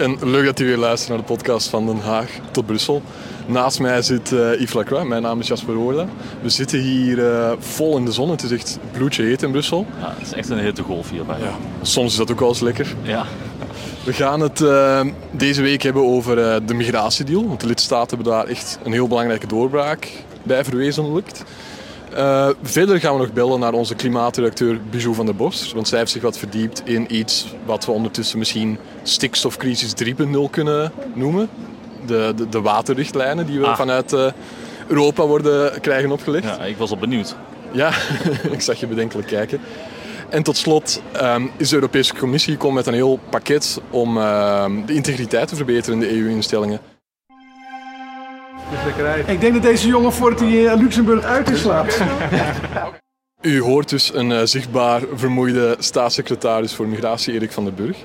en leuk dat u weer luistert naar de podcast van Den Haag tot Brussel. Naast mij zit uh, Yves Lacroix, mijn naam is Jasper Roorda. We zitten hier uh, vol in de zon, het is echt bloedje heet in Brussel. Ja, het is echt een hete golf hierbij. Ja, soms is dat ook wel eens lekker. Ja. We gaan het uh, deze week hebben over de migratiedeal, want de lidstaten hebben daar echt een heel belangrijke doorbraak bij verwezenlijkt. Uh, verder gaan we nog bellen naar onze klimaatredacteur Bijou van der Bos. Want zij heeft zich wat verdiept in iets wat we ondertussen misschien stikstofcrisis 3.0 kunnen noemen. De, de, de, waterrichtlijnen die we ah. vanuit uh, Europa worden, krijgen opgelegd. Ja, ik was al benieuwd. Ja, ik zag je bedenkelijk kijken. En tot slot um, is de Europese Commissie gekomen met een heel pakket om uh, de integriteit te verbeteren in de EU-instellingen. Ik denk dat deze jongen voordat hij eh, Luxemburg uit is slaapt. U hoort dus een uh, zichtbaar vermoeide staatssecretaris voor migratie, Erik van den Burg.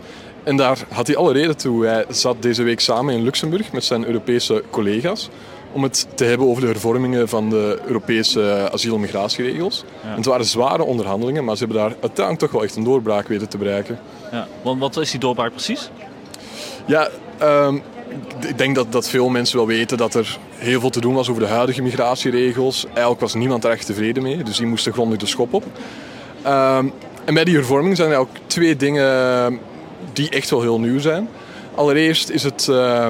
En daar had hij alle reden toe. Hij zat deze week samen in Luxemburg met zijn Europese collega's om het te hebben over de hervormingen van de Europese asiel- en migratieregels. En het waren zware onderhandelingen, maar ze hebben daar uiteindelijk toch wel echt een doorbraak weten te bereiken. Ja, want wat is die doorbraak precies? Ja, um, ik denk dat, dat veel mensen wel weten dat er heel veel te doen was over de huidige migratieregels. Eigenlijk was niemand daar echt tevreden mee, dus die moesten grondig de schop op. Um, en bij die hervorming zijn er ook twee dingen die echt wel heel nieuw zijn. Allereerst is het uh,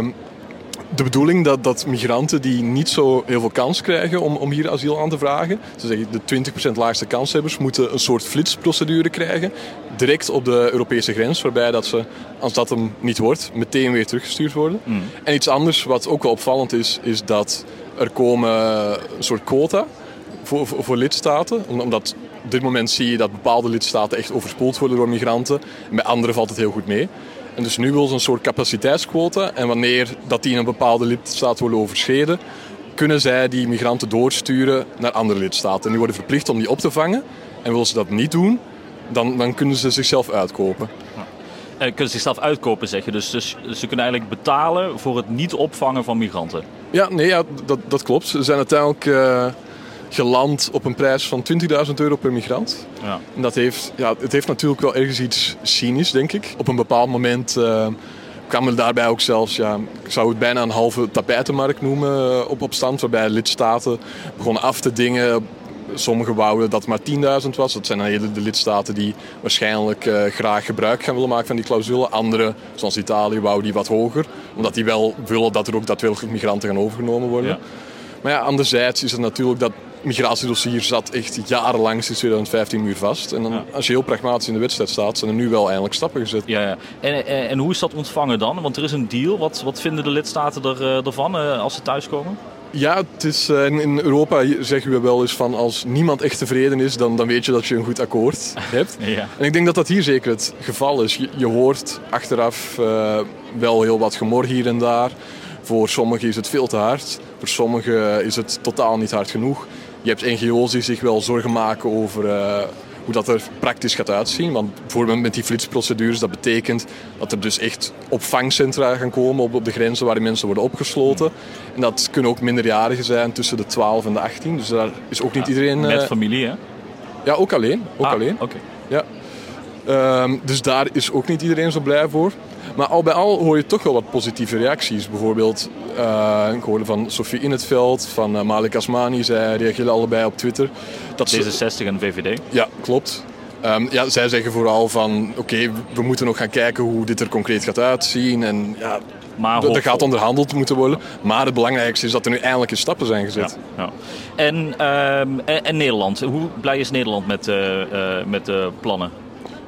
de bedoeling dat, dat migranten die niet zo heel veel kans krijgen om, om hier asiel aan te vragen, ze zeggen de 20% laagste kanshebbers, moeten een soort flitsprocedure krijgen. Direct op de Europese grens, waarbij dat ze, als dat hem niet wordt, meteen weer teruggestuurd worden. Mm. En iets anders wat ook wel opvallend is, is dat er komen een soort quota voor, voor, voor lidstaten. Omdat op dit moment zie je dat bepaalde lidstaten echt overspoeld worden door migranten. En bij andere valt het heel goed mee. En dus nu wil ze een soort capaciteitsquota. En wanneer dat die in een bepaalde lidstaat worden overschreden, kunnen zij die migranten doorsturen naar andere lidstaten. En die worden verplicht om die op te vangen. En willen ze dat niet doen, dan, dan kunnen ze zichzelf uitkopen. En kunnen ze zichzelf uitkopen, zeg je. Dus, dus, ze kunnen eigenlijk betalen voor het niet opvangen van migranten. Ja, nee, ja, dat, dat klopt. Ze zijn uiteindelijk uh, geland op een prijs van 20.000 euro per migrant. Ja. En dat heeft, ja, het heeft natuurlijk wel ergens iets cynisch, denk ik. Op een bepaald moment uh, kwam er daarbij ook zelfs, ja, ik zou het bijna een halve tapijtenmarkt noemen, uh, op, op stand. Waarbij lidstaten begonnen af te dingen Sommigen wouden dat het maar 10.000 was. Dat zijn dan hele de lidstaten die waarschijnlijk uh, graag gebruik gaan willen maken van die clausule. Andere, zoals Italië, wouden die wat hoger. Omdat die wel willen dat er ook daadwerkelijk migranten gaan overgenomen worden. Ja. Maar ja, anderzijds is het natuurlijk dat migratiedossier zat echt jarenlang sinds 2015 muur vast. En dan, als je heel pragmatisch in de wedstrijd staat, zijn er nu wel eindelijk stappen gezet. Ja, ja. En, en, en hoe is dat ontvangen dan? Want er is een deal. Wat, wat vinden de lidstaten er, uh, ervan uh, als ze thuiskomen? Ja, het is, in Europa zeggen we wel eens van als niemand echt tevreden is, dan, dan weet je dat je een goed akkoord hebt. ja. En ik denk dat dat hier zeker het geval is. Je, je hoort achteraf wel heel wat gemor hier en daar. Voor sommigen is het veel te hard. Voor sommigen is het totaal niet hard genoeg. Je hebt NGO's die zich wel zorgen maken over uh, hoe dat er praktisch gaat uitzien. Want bijvoorbeeld met die flitsprocedures, dat betekent dat er dus echt opvangcentra gaan komen op, op de grenzen waar die mensen worden opgesloten. En dat kunnen ook minderjarigen zijn tussen de 12 en de 18. Dus daar is ook niet iedereen... Met uh, familie, hè? Ja, ook alleen. Ook ah, alleen. oké. Ja. Um, dus daar is ook niet iedereen zo blij voor. Maar al bij al hoor je toch wel wat positieve reacties. Bijvoorbeeld, uh, ik hoorde van Sofie In het Veld, van uh, Malik Asmani, zij reageren allebei op Twitter. Dat D66 en VVD? Ja, klopt. Um, ja, zij zeggen vooral van, oké, we moeten nog gaan kijken hoe dit er concreet gaat uitzien. En ja, maar er gaat onderhandeld moeten worden. Maar het belangrijkste is dat er nu eindelijk eens stappen zijn gezet. Ja, ja. En, um, en, en, Nederland, hoe blij is Nederland met, uh, met de plannen?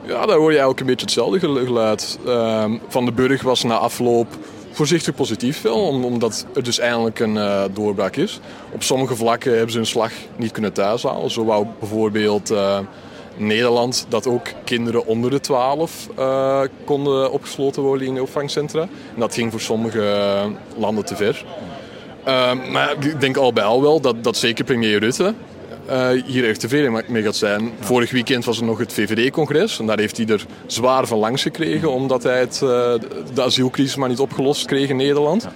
Ja, daar hoor je eigenlijk een beetje hetzelfde geluid. Um, van de Burg was na afloop voorzichtig positief wel, omdat er dus eindelijk een uh, doorbraak is. Op sommige vlakken hebben ze hun slag niet kunnen thuishalen. Zo wou bijvoorbeeld uh, Nederland dat ook kinderen onder de 12 uh, konden opgesloten worden in opvangcentra. En dat ging voor sommige landen te ver. Uh, maar ik denk al bij al wel dat, dat zeker premier Rutte uh, hier echt tevreden mee gaat zijn. Vorig weekend was er nog het VVD-congres en daar heeft hij er zwaar van langs gekregen omdat hij het, de asielcrisis maar niet opgelost kreeg in Nederland.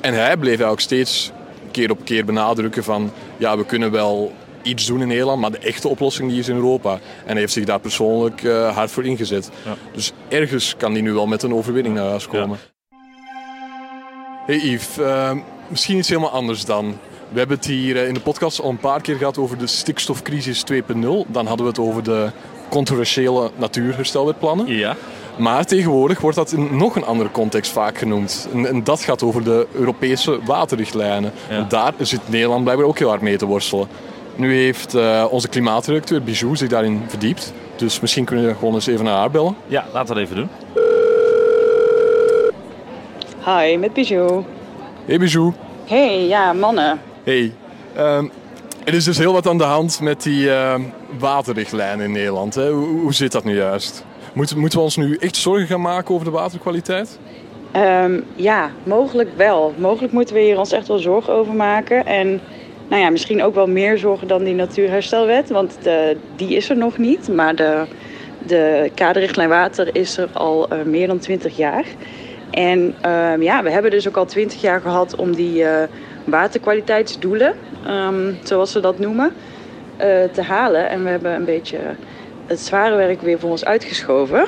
En hij bleef eigenlijk steeds keer op keer benadrukken van ja, we kunnen wel iets doen in Nederland, maar de echte oplossing die is in Europa. En hij heeft zich daar persoonlijk uh, hard voor ingezet. Ja. Dus ergens kan hij nu wel met een overwinning naar huis komen. Hey Yves, misschien iets helemaal anders dan. We hebben het hier eh, in de podcast al een paar keer gehad over de stikstofcrisis 2.0. Dan hadden we het over de controversiële natuurherstelwetplannen. Ja. Maar tegenwoordig wordt dat in nog een andere context vaak genoemd. En, en dat gaat over de Europese waterrichtlijnen. En daar zit Nederland blijkbaar ook heel hard mee te worstelen. Nu heeft uh, onze klimaatredacteur Bijou zich daarin verdiept. Dus misschien kunnen we gewoon eens even naar haar bellen. Ja, laten we dat even doen. Hi, met Bijou. Hey Bijou. Hey, ja, mannen. Hey. Um, er is dus heel wat aan de hand met die uh, waterrichtlijnen in Nederland. Hè? Hoe, hoe, zit dat nu juist? Moeten, moeten we ons nu echt zorgen gaan maken over de waterkwaliteit? Um, ja, mogelijk wel. Mogelijk moeten we hier ons echt wel zorgen over maken. En nou ja, misschien ook wel meer zorgen dan die natuurherstelwet. Want de, die is er nog niet. Maar de, de kaderrichtlijn water is er al uh, meer dan 20 jaar. En ja, we hebben dus ook al 20 jaar gehad om die uh, waterkwaliteitsdoelen, um, zoals ze dat noemen, te halen. En we hebben een beetje het zware werk weer voor ons uitgeschoven.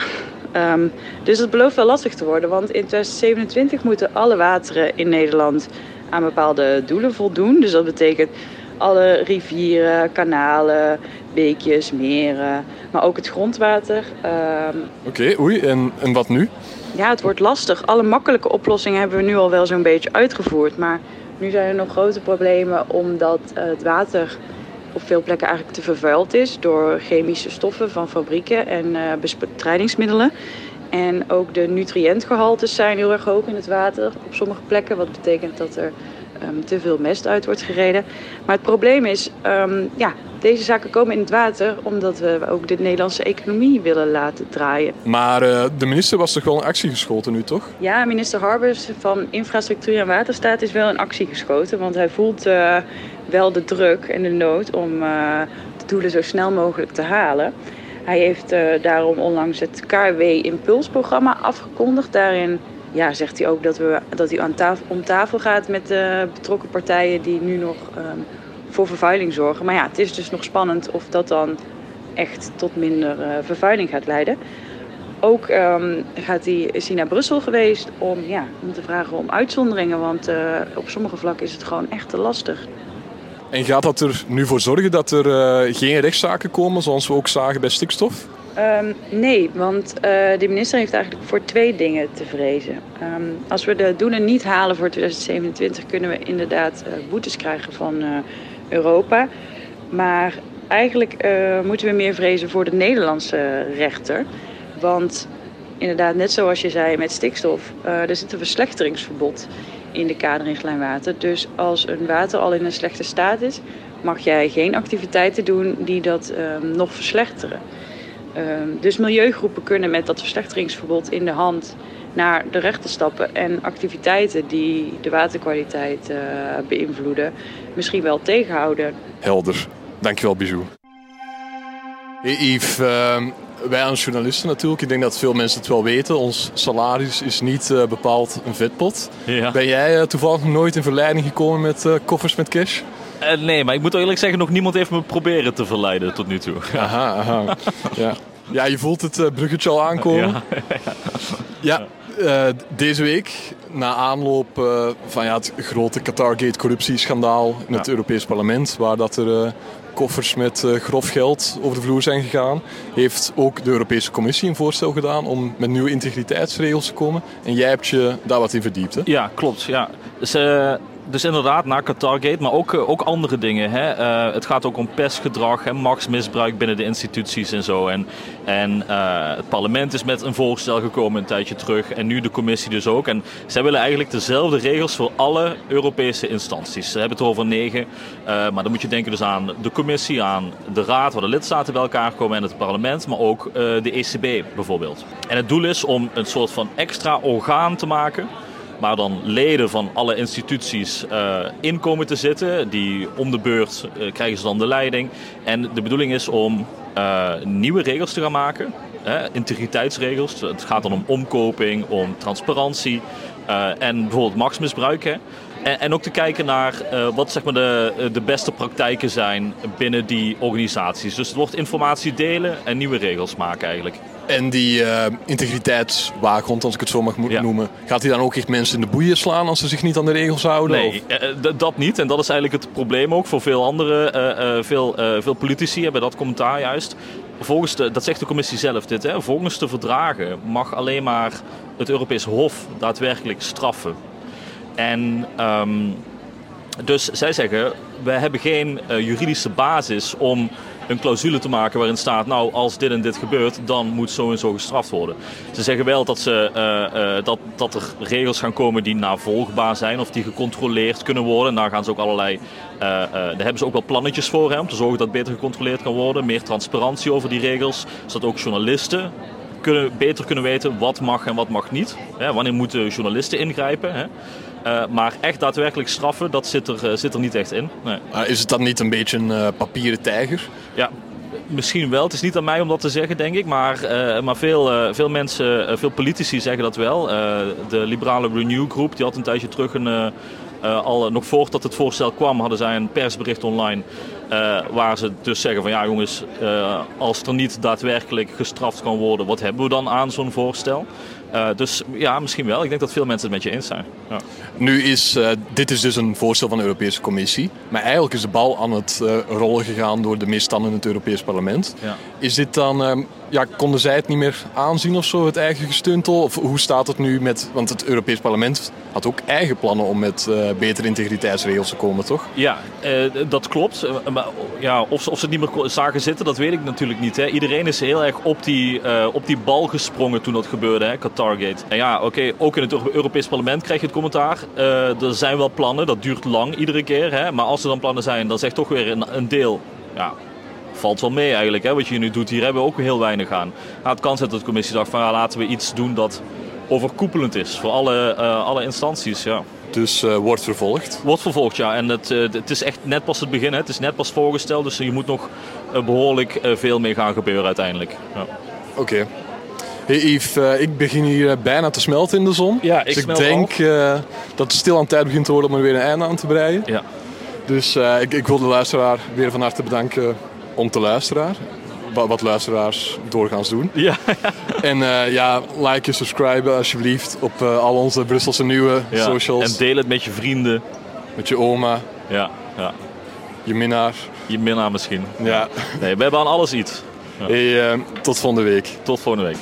Um, dus het belooft wel lastig te worden, want in 2027 moeten alle wateren in Nederland aan bepaalde doelen voldoen. Dus dat betekent alle rivieren, kanalen, beekjes, meren, maar ook het grondwater. Um... Oké, okay, oei, en, en wat nu? Ja, het wordt lastig. Alle makkelijke oplossingen hebben we nu al wel zo'n beetje uitgevoerd. Maar nu zijn er nog grote problemen omdat het water op veel plekken eigenlijk te vervuild is door chemische stoffen van fabrieken en uh, bestrijdingsmiddelen. En ook de nutriëntgehaltes zijn heel erg hoog in het water op sommige plekken. Wat betekent dat er um, te veel mest uit wordt gereden. Maar het probleem is, um, ja, deze zaken komen in het water omdat we ook de Nederlandse economie willen laten draaien. Maar uh, de minister was toch wel in actie geschoten nu, toch? Ja, minister Harbers van Infrastructuur en Waterstaat is wel in actie geschoten. Want hij voelt uh, wel de druk en de nood om uh, de doelen zo snel mogelijk te halen. Hij heeft daarom onlangs het KW Impulsprogramma afgekondigd. Daarin ja, zegt hij ook dat, we, dat hij aan tafel, om tafel gaat met de betrokken partijen die nu nog um, voor vervuiling zorgen. Maar ja, het is dus nog spannend of dat dan echt tot minder uh, vervuiling gaat leiden. Ook um, gaat hij, is hij naar Brussel geweest om, ja, om te vragen om uitzonderingen. Want uh, op sommige vlakken is het gewoon echt te lastig. En gaat dat er nu voor zorgen dat er uh, geen rechtszaken komen, zoals we ook zagen bij stikstof? Um, nee, want uh, de minister heeft eigenlijk voor twee dingen te vrezen. Um, als we de doelen niet halen voor 2027, kunnen we inderdaad uh, boetes krijgen van Europa. Maar eigenlijk moeten we meer vrezen voor de Nederlandse rechter. Want inderdaad, net zoals je zei met stikstof, er zit een verslechteringsverbod in de kaderrichtlijn water. Dus als een water al in een slechte staat is, mag jij geen activiteiten doen die dat um, nog verslechteren. Um, dus milieugroepen kunnen met dat verslechteringsverbod in de hand naar de rechter stappen en activiteiten die de waterkwaliteit uh, beïnvloeden misschien wel tegenhouden. Helder. Dankjewel, Bijou. Hey Yves, uh, wij als journalisten natuurlijk, ik denk dat veel mensen het wel weten. Ons salaris is niet uh, bepaald een vetpot. Ja. Ben jij uh, toevallig nooit in verleiding gekomen met uh, koffers met cash? Uh, nee, maar ik moet eerlijk zeggen, nog niemand heeft me proberen te verleiden tot nu toe. Aha, aha. ja. ja, je voelt het uh, bruggetje al aankomen. Ja, ja uh, deze week, na aanloop uh, van ja, het grote Qatargate corruptieschandaal in het Europees Parlement, waar dat er koffers met grof geld over de vloer zijn gegaan, heeft ook de Europese Commissie een voorstel gedaan om met nieuwe integriteitsregels te komen. En jij hebt je daar wat in verdiept, hè? Ja, klopt. Ja. Dus, dus inderdaad, na Qatargate, maar ook, eh, ook andere dingen. Hè. Uh, het gaat ook om pestgedrag en machtsmisbruik binnen de instituties en zo. En, en uh, het parlement is met een voorstel gekomen een tijdje terug. En nu de commissie dus ook. En zij willen eigenlijk dezelfde regels voor alle Europese instanties. Ze hebben het over negen. maar dan moet je denken dus aan de commissie, aan de raad, waar de lidstaten bij elkaar komen en het parlement. Maar ook de ECB bijvoorbeeld. En het doel is om een soort van extra orgaan te maken maar dan leden van alle instituties uh, in komen te zitten. Die om de beurt uh, krijgen ze dan de leiding. En de bedoeling is om uh, nieuwe regels te gaan maken. integriteitsregels. Het gaat dan om omkoping, om transparantie en bijvoorbeeld machtsmisbruik. Hè. En, en, ook te kijken naar wat zeg maar, de, de beste praktijken zijn binnen die organisaties. Dus het wordt informatie delen en nieuwe regels maken eigenlijk. En die uh, integriteitswaakhond, als ik het zo mag noemen, gaat hij dan ook echt mensen in de boeien slaan als ze zich niet aan de regels houden? Nee, uh, dat niet. En dat is eigenlijk het probleem ook voor veel andere, uh, veel, veel politici hebben dat commentaar juist. Volgens de, dat zegt de commissie zelf dit, hè, volgens de verdragen mag alleen maar het Europees Hof daadwerkelijk straffen. En um, dus zij zeggen, we hebben geen juridische basis om een clausule te maken waarin staat, nou als dit en dit gebeurt, dan moet zo en zo gestraft worden. Ze zeggen wel dat, ze, uh, uh, dat, dat er regels gaan komen die navolgbaar zijn of die gecontroleerd kunnen worden. daar gaan ze ook allerlei, daar hebben ze ook wel plannetjes voor om te zorgen dat beter gecontroleerd kan worden. Meer transparantie over die regels, zodat ook journalisten kunnen, beter kunnen weten wat mag en wat mag niet. Hè, wanneer moeten journalisten ingrijpen. Hè. Uh, maar echt daadwerkelijk straffen, dat zit er, uh, zit er niet echt in. Nee. Maar is het dan niet een beetje een uh, papieren tijger? Ja, misschien wel. Het is niet aan mij om dat te zeggen, denk ik. Maar, maar veel, veel mensen, veel politici zeggen dat wel. de liberale Renew Groep die had een tijdje terug een... al nog voordat het voorstel kwam, hadden zij een persbericht online. Waar ze dus zeggen van ja jongens, als er niet daadwerkelijk gestraft kan worden, wat hebben we dan aan zo'n voorstel? Uh, dus ja, misschien wel. Ik denk dat veel mensen het met je eens zijn. Ja. Nu is uh, dit is dus een voorstel van de Europese Commissie. Maar eigenlijk is de bal aan het uh, rollen gegaan door de misstanden in het Europees Parlement. Ja. Is dit dan ehm, ja, konden zij het niet meer aanzien of zo, het eigen gestuntel? Of hoe staat het nu met... Want het Europees Parlement had ook eigen plannen om met uh, betere integriteitsregels te komen, toch? Ja, uh, dat klopt. Uh, ja, of, of ze het niet meer zagen zitten, dat weet ik natuurlijk niet. Hè. Iedereen is heel erg op die, op die bal gesprongen toen dat gebeurde, hè, Qatargate. En ja, oké, ook in het Europees Parlement krijg je het commentaar. er zijn wel plannen, dat duurt lang iedere keer. Hè. Maar als er dan plannen zijn, dan zegt toch weer een, een deel... Ja, valt wel mee eigenlijk. Hè, wat je nu doet, hier hebben we ook heel weinig aan. Het kan zijn dat de commissie dacht van laten we iets doen dat overkoepelend is voor alle, uh, alle instanties. Ja. Dus uh, wordt vervolgd? Wordt vervolgd, ja. En het, uh, het is echt net pas het begin. Hè. Het is net pas voorgesteld. Dus je moet nog behoorlijk veel mee gaan gebeuren uiteindelijk. Ja. Oké. Okay. Hey Yves, ik begin hier bijna te smelten in de zon. Ja, ik dus ik denk dat het stil aan tijd begint te worden om er weer een einde aan te breien. Ja. Dus ik, ik wil de luisteraar weer van harte bedanken om te luisteren. Wat luisteraars doorgaans doen. Ja. en uh, ja, like en subscribe alsjeblieft op uh, al onze Brusselse nieuwe ja. socials. En deel het met je vrienden. Met je oma. Ja, ja. Je minnaar. Je minnaar misschien. Ja. Nee, we hebben aan alles iets. Ja. Hey, uh, tot volgende week. Tot volgende week.